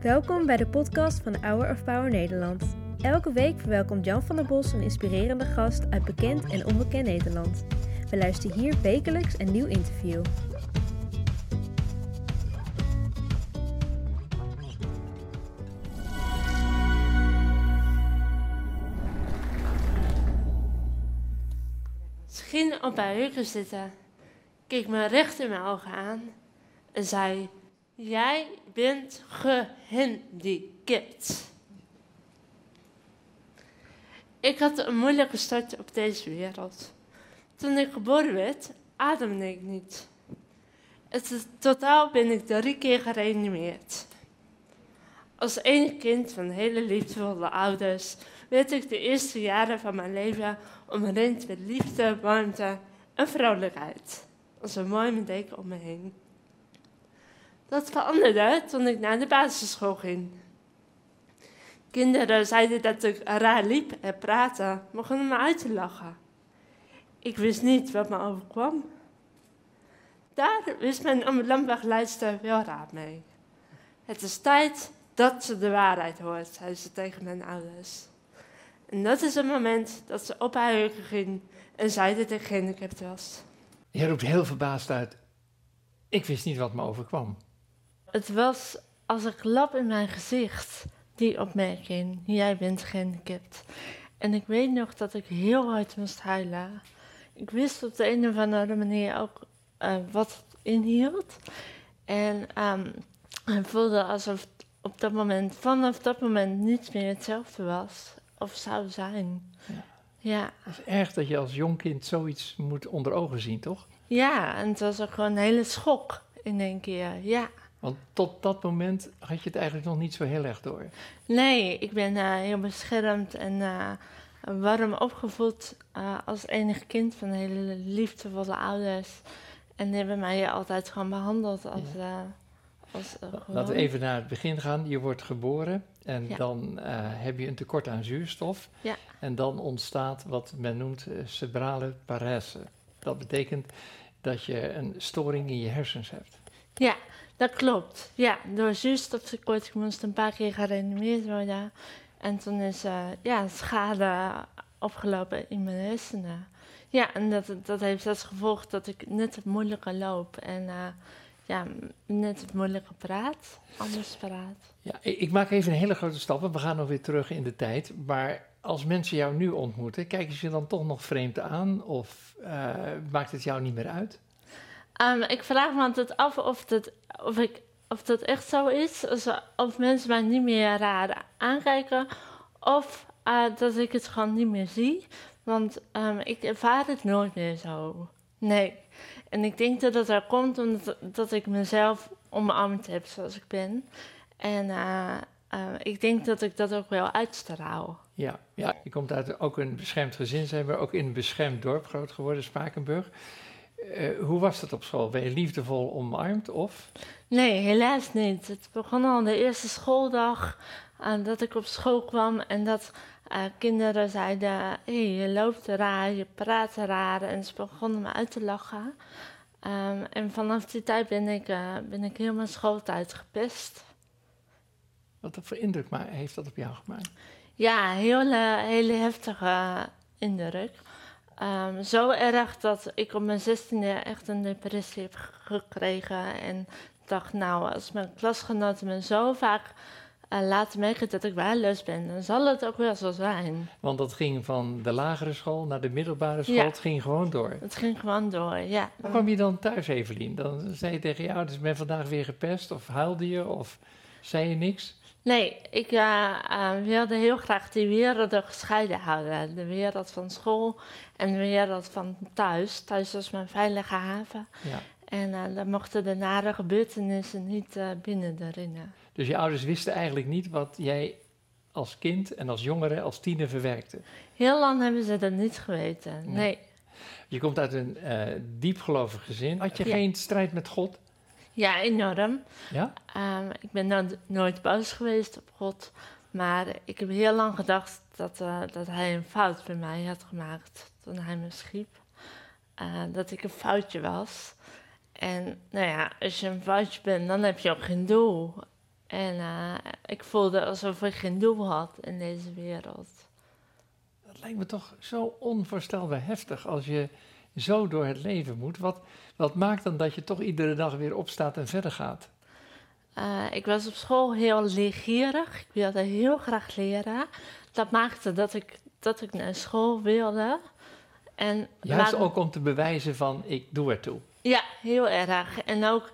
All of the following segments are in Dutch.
Welkom bij de podcast van Hour of Power Nederland. Elke week verwelkomt Jan van der Bos een inspirerende gast uit bekend en onbekend Nederland. We luisteren hier wekelijks een nieuw interview. Ging op haar heuken zitten, keek me recht in mijn ogen aan en zei: Jij bent gehandicapt. Ik had een moeilijke start op deze wereld. Toen ik geboren werd, ademde ik niet. Is, totaal ben ik drie keer gereanimeerd. Als enige kind van hele liefdevolle ouders werd ik de eerste jaren van mijn leven omringd met liefde, warmte en vrolijkheid. Als een mooi deken om me heen. Dat veranderde toen ik naar de basisschool ging. Kinderen zeiden dat ik raar liep en praatte, begonnen me uit te lachen. Ik wist niet wat me overkwam. Daar wist mijn ambulancebegeleidster wel raad mee. Het is tijd dat ze de waarheid hoort, zei ze tegen mijn ouders. En dat is het moment dat ze op haar heugen ging en zei dat ik gehandicapt was. Je roept heel verbaasd uit. Ik wist niet wat me overkwam. Het was als een klap in mijn gezicht, die opmerking. Jij bent gehandicapt. En ik weet nog dat ik heel hard moest huilen. Ik wist op de een of andere manier ook uh, wat het inhield. En um, ik voelde alsof het op dat moment, vanaf dat moment niets meer hetzelfde was of zou zijn. Ja. ja. Het is erg dat je als jong kind zoiets moet onder ogen zien, toch? Ja, en het was ook gewoon een hele schok in één keer, ja. Want tot dat moment had je het eigenlijk nog niet zo heel erg door. Nee, ik ben uh, heel beschermd en uh, warm opgevoed uh, als enig kind van hele liefdevolle ouders. En die hebben mij altijd gewoon behandeld als... Ja. als Laten we even naar het begin gaan. Je wordt geboren en ja. dan heb je een tekort aan zuurstof. Ja. En dan ontstaat wat men noemt cerebrale parese. Dat betekent dat je een storing in je hersens hebt. Ja, dat klopt. Ja, door zuurstoftekort ik moest een paar keer gereanimeerd worden. En toen is uh, ja, schade opgelopen in mijn hersenen. Ja, en dat, dat heeft als gevolg dat ik net het moeilijker loop en uh, ja, net het moeilijker praat, anders praat. Ja, ik maak even een hele grote stap, we gaan nog weer terug in de tijd. Maar als mensen jou nu ontmoeten, kijken ze dan toch nog vreemd aan of uh, maakt het jou niet meer uit? Um, ik vraag me altijd af of, het, of, ik, of dat echt zo is. Of mensen mij niet meer raar aankijken. Of uh, dat ik het gewoon niet meer zie. Want um, ik ervaar het nooit meer zo. Nee. En ik denk dat dat er komt omdat dat ik mezelf omarmd heb zoals ik ben. En uh, uh, ik denk dat ik dat ook wel uitstraal. Ja, ja. je komt uit ook een beschermd gezin, zijn we ook in een beschermd dorp groot geworden, Spakenburg. Uh, hoe was het op school? Ben je liefdevol omarmd of? Nee, helaas niet. Het begon al de eerste schooldag uh, dat ik op school kwam en dat uh, kinderen zeiden: hey, je loopt raar, je praat raar. En ze begonnen me uit te lachen. Um, en vanaf die tijd ben ik, ben ik heel mijn schooltijd gepest. Wat voor indruk heeft dat op jou gemaakt? Ja, heel, hele heftige indruk. Um, zo erg dat ik op mijn zestiende echt een depressie heb gekregen. En dacht, nou, als mijn klasgenoten me zo vaak uh, laten merken dat ik waardeloos ben, dan zal het ook wel zo zijn. Want dat ging van de lagere school naar de middelbare school, ja. het ging gewoon door. Het ging gewoon door, ja. Hoe kwam je dan thuis, Evelien? Dan zei je tegen je ouders, ik ben vandaag weer gepest, of huilde je, of zei je niks? Nee, ik uh, uh, wilde heel graag die werelden gescheiden houden. De wereld van school en de wereld van thuis. Thuis was mijn veilige haven. Ja. En uh, dan mochten de nare gebeurtenissen niet binnen herinneren. Dus je ouders wisten eigenlijk niet wat jij als kind en als jongere, als tiener verwerkte? Heel lang hebben ze dat niet geweten, nee. nee. Je komt uit een diepgelovig gezin. Had je ja. geen strijd met God? Ja, enorm. Ja? Um, ik ben nooit, nooit boos geweest op God. Maar ik heb heel lang gedacht dat, uh, dat hij een fout bij mij had gemaakt toen hij me schiep. Uh, dat ik een foutje was. En nou ja, als je een foutje bent, dan heb je ook geen doel. En eh, ik voelde alsof ik geen doel had in deze wereld. Dat lijkt me toch zo onvoorstelbaar heftig als je zo door het leven moet. Wat, wat maakt dan dat je toch iedere dag weer opstaat en verder gaat? Uh, ik was op school heel leergierig. Ik wilde heel graag leren. Dat maakte dat ik, dat ik naar school wilde. En Juist ook om te bewijzen van ik doe ertoe. Ja, heel erg. En ook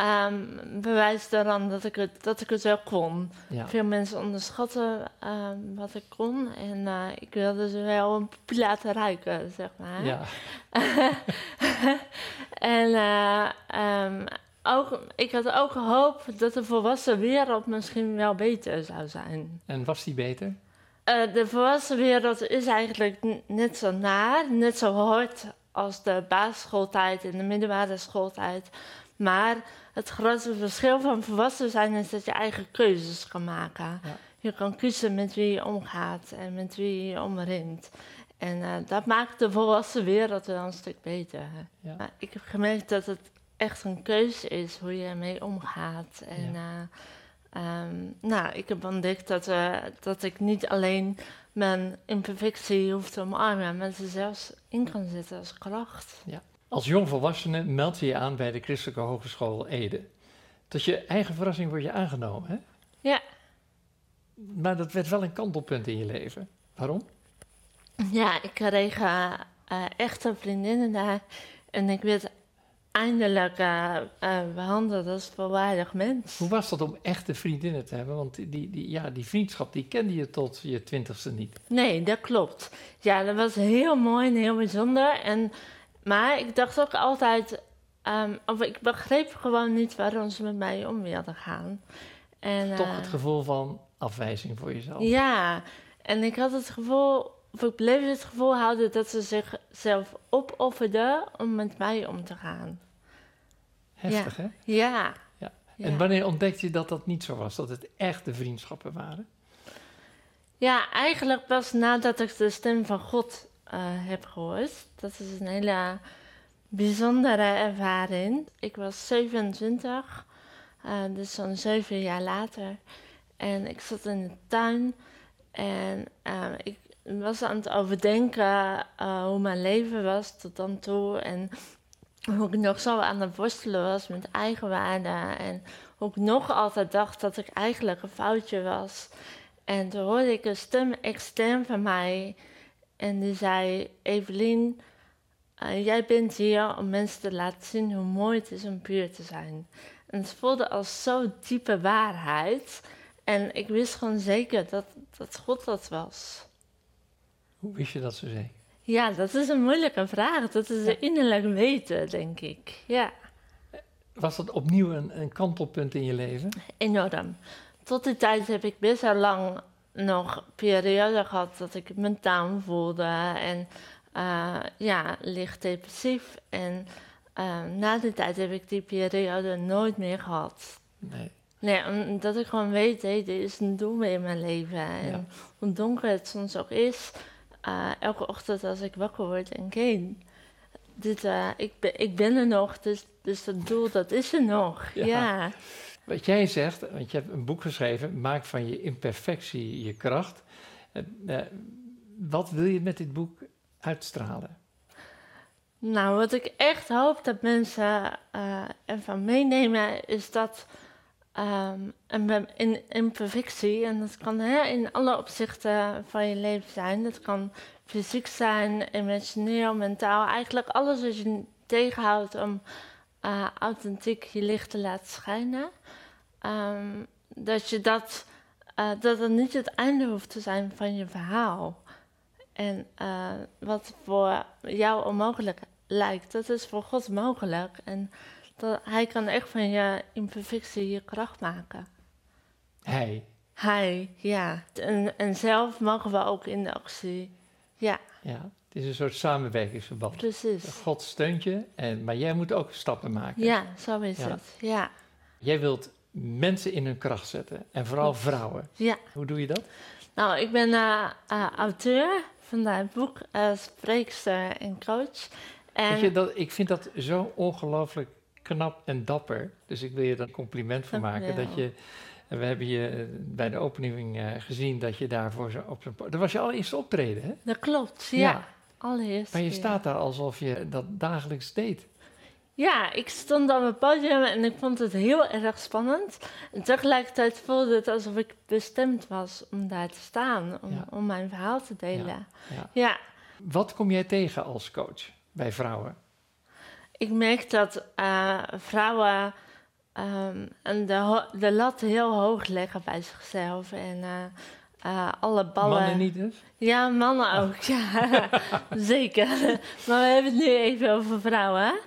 um, bewijs daaraan dat ik het, dat ik het wel kon. Veel mensen onderschatten um, wat ik kon. En uh, ik wilde ze wel een laten ruiken, zeg maar. Ja. en uh, um, ook, ik had ook hoop dat de volwassen wereld misschien wel beter zou zijn. En was die beter? Uh, de volwassen wereld is eigenlijk net zo naar, net zo hard als de basisschooltijd en de middelbare schooltijd. Maar het grootste verschil van volwassen zijn is dat je eigen keuzes kan maken. Je kan kiezen met wie je omgaat en met wie je omringt. En uh, dat maakt de volwassen wereld wel een stuk beter. Ja. Maar ik heb gemerkt dat het echt een keuze is hoe je ermee omgaat. En ja. uh, um, nou, ik heb ontdekt dat, uh, dat ik niet alleen mijn imperfectie hoef te omarmen, maar ze zelfs in kan zetten als kracht. Ja. Als jongvolwassene meld je je aan bij de Christelijke Hogeschool Ede. Tot je eigen verrassing word je aangenomen, hè? Ja. Maar dat werd wel een kantelpunt in je leven. Waarom? Ja, ik kreeg uh, uh, echte vriendinnen daar. En ik werd eindelijk uh, behandeld als volwaardig mens. Hoe was dat om echte vriendinnen te hebben? Want die, die, ja, die vriendschap die kende je tot je twintigste niet. Nee, dat klopt. Ja, dat was heel mooi en heel bijzonder. En maar ik dacht ook altijd, um, of ik begreep gewoon niet waarom ze met mij om wilden gaan. En, Toch het eh, gevoel van afwijzing voor jezelf. Ja, en ik had het gevoel, of ik bleef het gevoel houden dat ze zichzelf opofferden om met mij om te gaan. Heftig, hè? Ja. ja. En wanneer ontdekte je dat dat niet zo was, dat het echte vriendschappen waren? Ja, eigenlijk pas nadat ik de stem van God heb gehoord. Dat is een hele bijzondere ervaring. Ik was 27, uh, eh, dus zo'n zeven jaar later. En ik zat in de tuin en uh, ik was aan het overdenken hoe mijn leven was tot dan toe. En hoe ik nog zo aan het worstelen was met eigenwaarde. En hoe ik nog altijd dacht dat ik eigenlijk een foutje was. En toen hoorde ik een stem extern van mij en die zei: Evelien, uh, jij bent hier om mensen te laten zien hoe mooi het is om puur te zijn. En het voelde als zo'n diepe waarheid. En ik wist gewoon zeker dat, dat God dat was. Hoe wist je dat zo zeker? Ja, dat is een moeilijke vraag. Dat is een innerlijk weten, denk ik. Ja. Was dat opnieuw een, een kantelpunt in je leven? Enorm. Tot die tijd heb ik best wel lang nog periode gehad dat ik me down voelde en uh, ja, licht depressief. En uh, na die tijd heb ik die periode nooit meer gehad. Nee. Nee, omdat ik gewoon weet, hé, dit is een doel in mijn leven. En hoe donker het soms ook is, uh, elke ochtend als ik wakker word en geen. Dit, ik, ben, ik ben er nog, dus, dus dat doel, dat is er nog. ja. Wat jij zegt, want je hebt een boek geschreven, maak van je imperfectie je kracht. Uh, wat wil je met dit boek uitstralen? Nou, wat ik echt hoop dat mensen uh, ervan meenemen, is dat um, een imperfectie, en dat kan hè, in alle opzichten van je leven zijn, dat kan fysiek zijn, emotioneel, mentaal, eigenlijk alles wat je tegenhoudt om uh, authentiek je licht te laten schijnen. Um, dat je dat, uh, dat het niet het einde hoeft te zijn van je verhaal. En uh, wat voor jou onmogelijk lijkt, dat is voor God mogelijk. En dat, hij kan echt van je imperfectie je kracht maken. Hij? Hij, ja. En, en zelf mogen we ook in de actie. Ja. Ja. Het is een soort samenwerkingsverband. Precies. God steunt je, en, maar jij moet ook stappen maken. Ja, zo is het. Ja. Jij wilt mensen in hun kracht zetten en vooral vrouwen. Ja. Hoe doe je dat? Nou, ik ben uh, uh, auteur van dat boek, uh, spreekster en coach. En... Je, dat, ik vind dat zo ongelooflijk knap en dapper. Dus ik wil je er een compliment voor maken. Dat je, we hebben je eh, bij de opening eh, gezien dat je daarvoor zo op zo'n... Dat was je allereerste optreden, hè? Dat klopt, ja. Ja. Allereerst. Maar je keer. staat daar alsof je dat dagelijks deed. Ja, ik stond op het podium en ik vond het heel erg spannend. En tegelijkertijd voelde het alsof ik bestemd was om daar te staan, om, Ja. om mijn verhaal te delen. Ja. ja. Wat kom jij tegen als coach bij vrouwen? Ik merk dat eh, vrouwen en de, de lat heel hoog leggen bij zichzelf. En eh, eh, alle ballen. Mannen niet dus? Ja, mannen ook. Ja, zeker. Maar we hebben het nu even over vrouwen.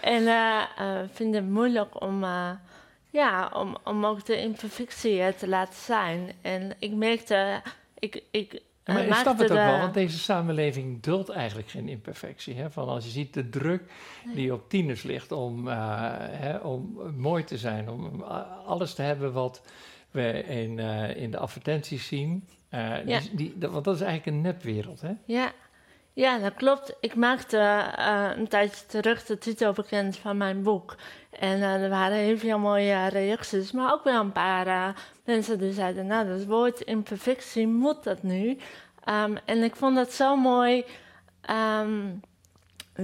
en eh eh, vinden het moeilijk om, ja, om, om ook de imperfectie te laten zijn. En ik merkte. Ik, ik, maar ik snap het ook wel, want deze samenleving duldt eigenlijk geen imperfectie. Hè? Van als je ziet de druk die op tieners ligt om, hè, om mooi te zijn, om alles te hebben wat we in, eh, in de advertenties zien. Eh, Ja. die, die, dat- want dat is eigenlijk een nepwereld. Hè? Ja. ja, dat klopt. Ik maakte eh, een tijdje terug de titel bekend van mijn boek. En er waren heel veel mooie reacties, maar ook wel een paar mensen die zeiden: Nou, dat woord imperfectie, moet dat nu? Ehm, en ik vond dat zo mooi ehm,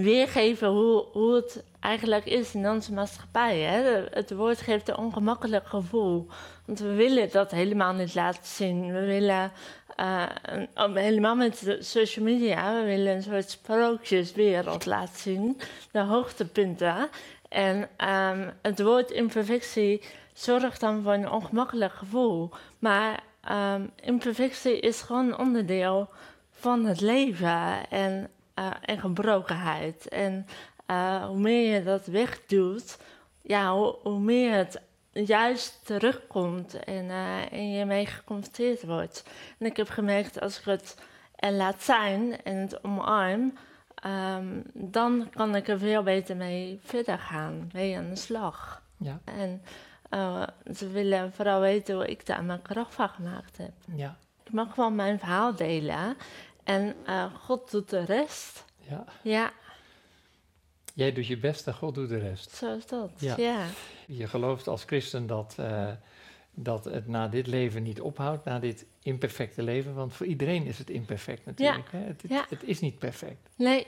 weergeven hoe, hoe het eigenlijk is in onze maatschappij. Hè? Het woord geeft een ongemakkelijk gevoel. Want we willen dat helemaal niet laten zien. We willen, om- helemaal met social media, we willen een soort sprookjeswereld laten zien. De hoogtepunten. En ehm, het woord imperfectie zorgt dan voor een ongemakkelijk gevoel. Maar ehm, imperfectie is gewoon onderdeel van het leven en, eh, en gebrokenheid. En eh, hoe meer je dat wegduwt, ja, hoe, hoe meer het juist terugkomt en, en je mee geconfronteerd wordt. En ik heb gemerkt, als ik het er laat zijn en het omarm, ehm, dan kan ik er veel beter mee verder gaan, mee aan de slag. Ja, En ze willen vooral weten hoe ik daar mijn kracht van gemaakt heb. ja, Ik mag gewoon mijn verhaal delen en eh, God doet de rest. ja. Ja, Jij doet je best en God doet de rest. zo is dat. Ja. ja. Je gelooft als christen dat, eh, dat het na dit leven niet ophoudt, na dit imperfecte leven. Want voor iedereen is het imperfect natuurlijk. Hè? Het, het- Ja. het is niet perfect. Nee,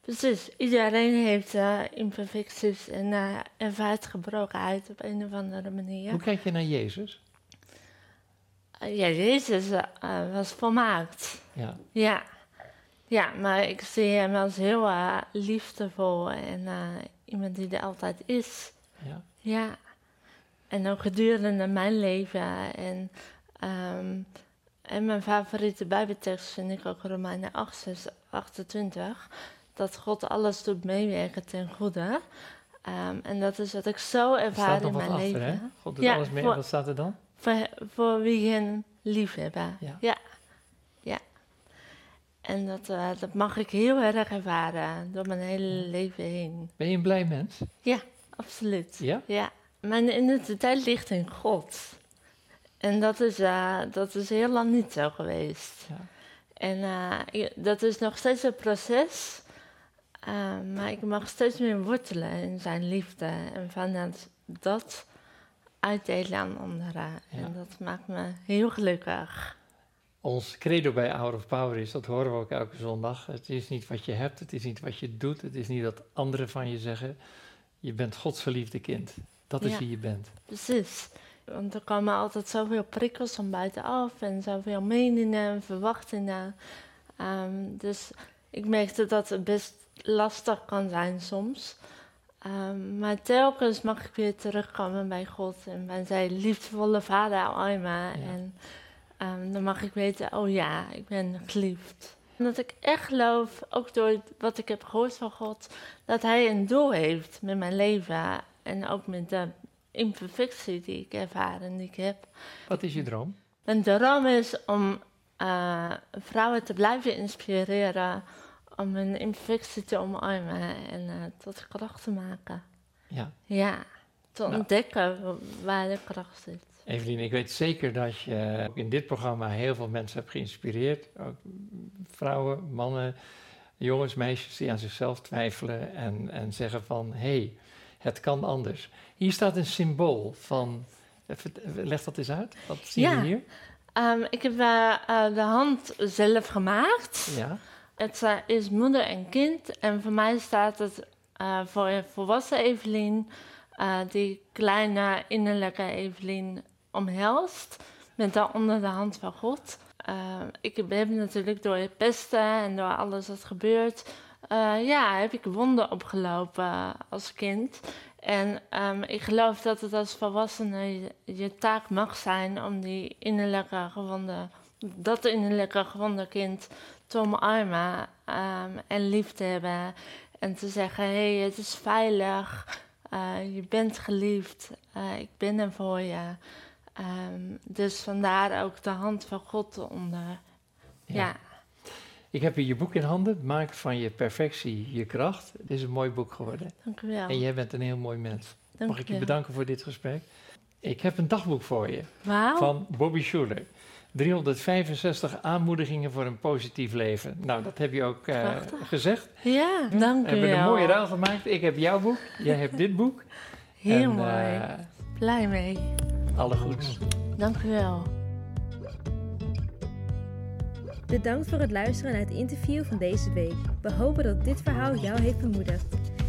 precies. Iedereen heeft eh, imperfecties en ervaart gebrokenheid op een of andere manier. Hoe kijk je naar Jezus? Eh, ja, Jezus eh, was volmaakt. Ja, Ja. ja, maar ik zie hem als heel eh, liefdevol en iemand die er altijd is. ja, Ja. En ook gedurende mijn leven. En, ehm, en mijn favoriete bijbeltekst vind ik ook Romeinen 8, 6, 28. Dat God alles doet meewerken ten goede. Ehm, en dat is wat ik zo er ervaar in mijn achter, leven. hè? God doet Ja, alles mee. Wat staat er dan? Voor, voor wie hen lief hebben. Ja. ja. Ja. En dat, eh, dat mag ik heel erg ervaren door mijn hele leven heen. Ben je een blij mens? Absoluut. Ja? Ja, mijn identiteit ligt in God. En dat is, eh, dat is heel lang niet zo geweest. Ja. En ik- dat is nog steeds een proces. eh, maar ik mag steeds meer wortelen in zijn liefde. En vanuit dat uitdelen aan anderen. Ja. En dat maakt me heel gelukkig. Ons credo bij Hour of Power is, dat horen we ook elke zondag. Het is niet wat je hebt, het is niet wat je doet, het is niet wat anderen van je zeggen. Je bent Gods verliefde kind. Dat is Ja. wie je bent. Precies. Want er komen altijd zoveel prikkels van buitenaf en zoveel meningen en verwachtingen. Ehm, dus ik merkte dat het best lastig kan zijn soms. Ehm, maar telkens mag ik weer terugkomen bij God en bij zijn liefdevolle vader Alma. En ehm, dan mag ik weten, oh ja, ik ben geliefd. En dat ik echt geloof, ook door wat ik heb gehoord van God, dat Hij een doel heeft met mijn leven. En ook met de imperfectie die ik ervaar en die ik heb. Wat is je droom? Mijn droom is om eh, vrouwen te blijven inspireren om hun imperfectie te omarmen en eh, tot kracht te maken. Ja. Ja, te Nou. ontdekken wa- waar de kracht zit. Evelien, ik weet zeker dat je ook in dit programma heel veel mensen hebt geïnspireerd. Ook vrouwen, mannen, jongens, meisjes die aan zichzelf twijfelen en, en zeggen van hé, hey, het kan anders. Hier staat een symbool van. Leg dat eens uit. Wat zie je Ja. hier? Ehm, ik heb eh, eh, de hand zelf gemaakt. Ja. Het eh, is moeder en kind. En voor mij staat het eh, voor een volwassen Evelien, eh, die kleine innerlijke Evelien omhelst. Met daaronder de hand van God. Ik heb natuurlijk door het pesten en door alles wat gebeurt, ja, heb ik wonden opgelopen als kind. En ehm, ik geloof dat het als volwassene je, je taak mag zijn om die innerlijke gewonde, dat innerlijke gewonde kind te omarmen ehm, en lief te hebben. En te zeggen, hé, hey, het is veilig, eh, je bent geliefd, eh, ik ben er voor je. Ehm, dus vandaar ook de hand van God eronder. Ja. Ja, Ik heb hier je boek in handen. Maak van je perfectie je kracht. Het is een mooi boek geworden. dank u wel. En jij bent een heel mooi mens. Dank Mag ik je bedanken voor dit gesprek? Ik heb een dagboek voor je van Bobby Schuller. 365 aanmoedigingen voor een positief leven. Nou, dat heb je ook eh, gezegd. Ja, dank We u hebben wel. een mooie ruil gemaakt. Ik heb jouw boek, jij hebt dit boek. Heel En, mooi. eh, Blij mee. alle goeds. Dank u wel. Bedankt voor het luisteren naar het interview van deze week. We hopen dat dit verhaal jou heeft bemoedigd.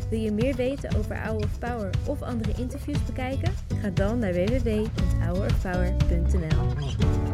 Wil je meer weten over Hour of Power of andere interviews bekijken? Ga dan naar www.hourofpower.nl.